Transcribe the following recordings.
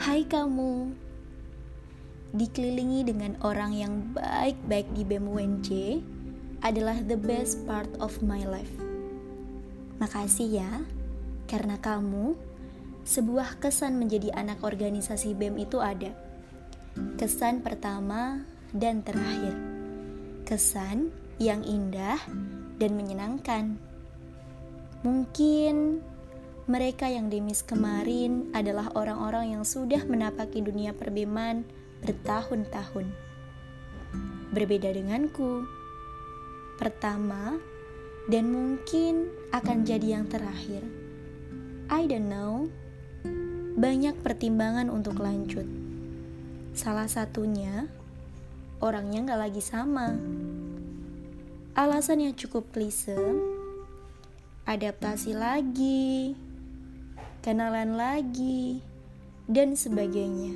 Hai kamu, dikelilingi dengan orang yang baik-baik di BEM UNJ adalah the best part of my life. Makasih ya, karena kamu, sebuah kesan menjadi anak organisasi BEM itu ada. Kesan pertama dan terakhir. Kesan yang indah dan menyenangkan. Mungkin mereka yang demis kemarin adalah orang-orang yang sudah menapaki dunia perbeman bertahun-tahun. Berbeda denganku. Pertama, dan mungkin akan jadi yang terakhir. I don't know. Banyak pertimbangan untuk lanjut. Salah satunya, orangnya nggak lagi sama. Alasan yang cukup klise, adaptasi lagi, kenalan lagi, dan sebagainya.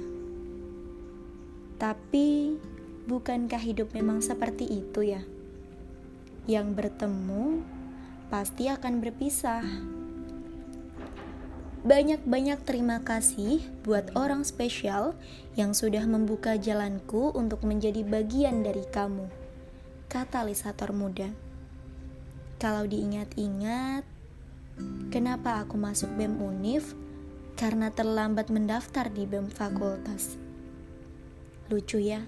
Tapi, bukankah hidup memang seperti itu ya? Yang bertemu pasti akan berpisah. Banyak-banyak terima kasih buat orang spesial yang sudah membuka jalanku untuk menjadi bagian dari kamu. Katalisator muda. Kalau diingat-ingat, Kenapa aku masuk BEM Unif? Karena terlambat mendaftar di BEM fakultas. Lucu ya?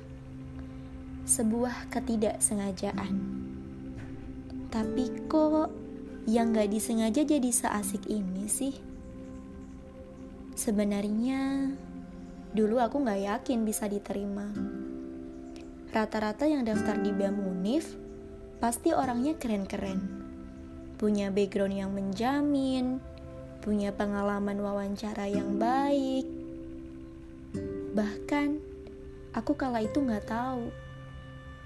Sebuah ketidaksengajaan. Tapi kok yang gak disengaja jadi seasik ini sih? Sebenarnya dulu aku gak yakin bisa diterima. Rata-rata yang daftar di BEM Unif pasti orangnya keren-keren punya background yang menjamin, punya pengalaman wawancara yang baik. Bahkan, aku kala itu nggak tahu,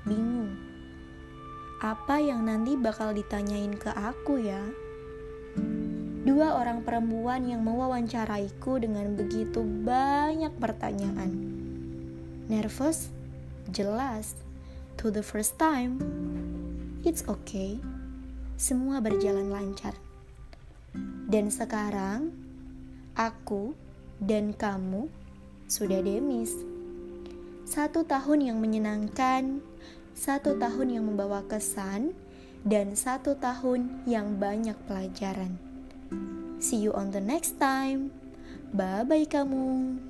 bingung. Apa yang nanti bakal ditanyain ke aku ya? Dua orang perempuan yang mewawancaraiku dengan begitu banyak pertanyaan. Nervous? Jelas. To the first time. It's okay semua berjalan lancar. Dan sekarang, aku dan kamu sudah demis. Satu tahun yang menyenangkan, satu tahun yang membawa kesan, dan satu tahun yang banyak pelajaran. See you on the next time. Bye-bye kamu.